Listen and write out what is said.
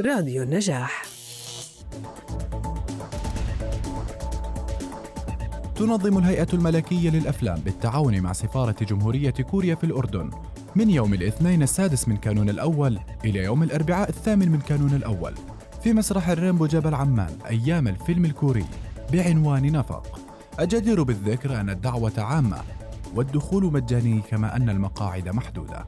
راديو النجاح. تنظم الهيئة الملكية للأفلام بالتعاون مع سفارة جمهورية كوريا في الأردن. من يوم الاثنين السادس من كانون الأول إلى يوم الأربعاء الثامن من كانون الأول. في مسرح الريمبو جبل عمان أيام الفيلم الكوري. بعنوان نفق. الجدير بالذكر أن الدعوة عامة والدخول مجاني كما أن المقاعد محدودة.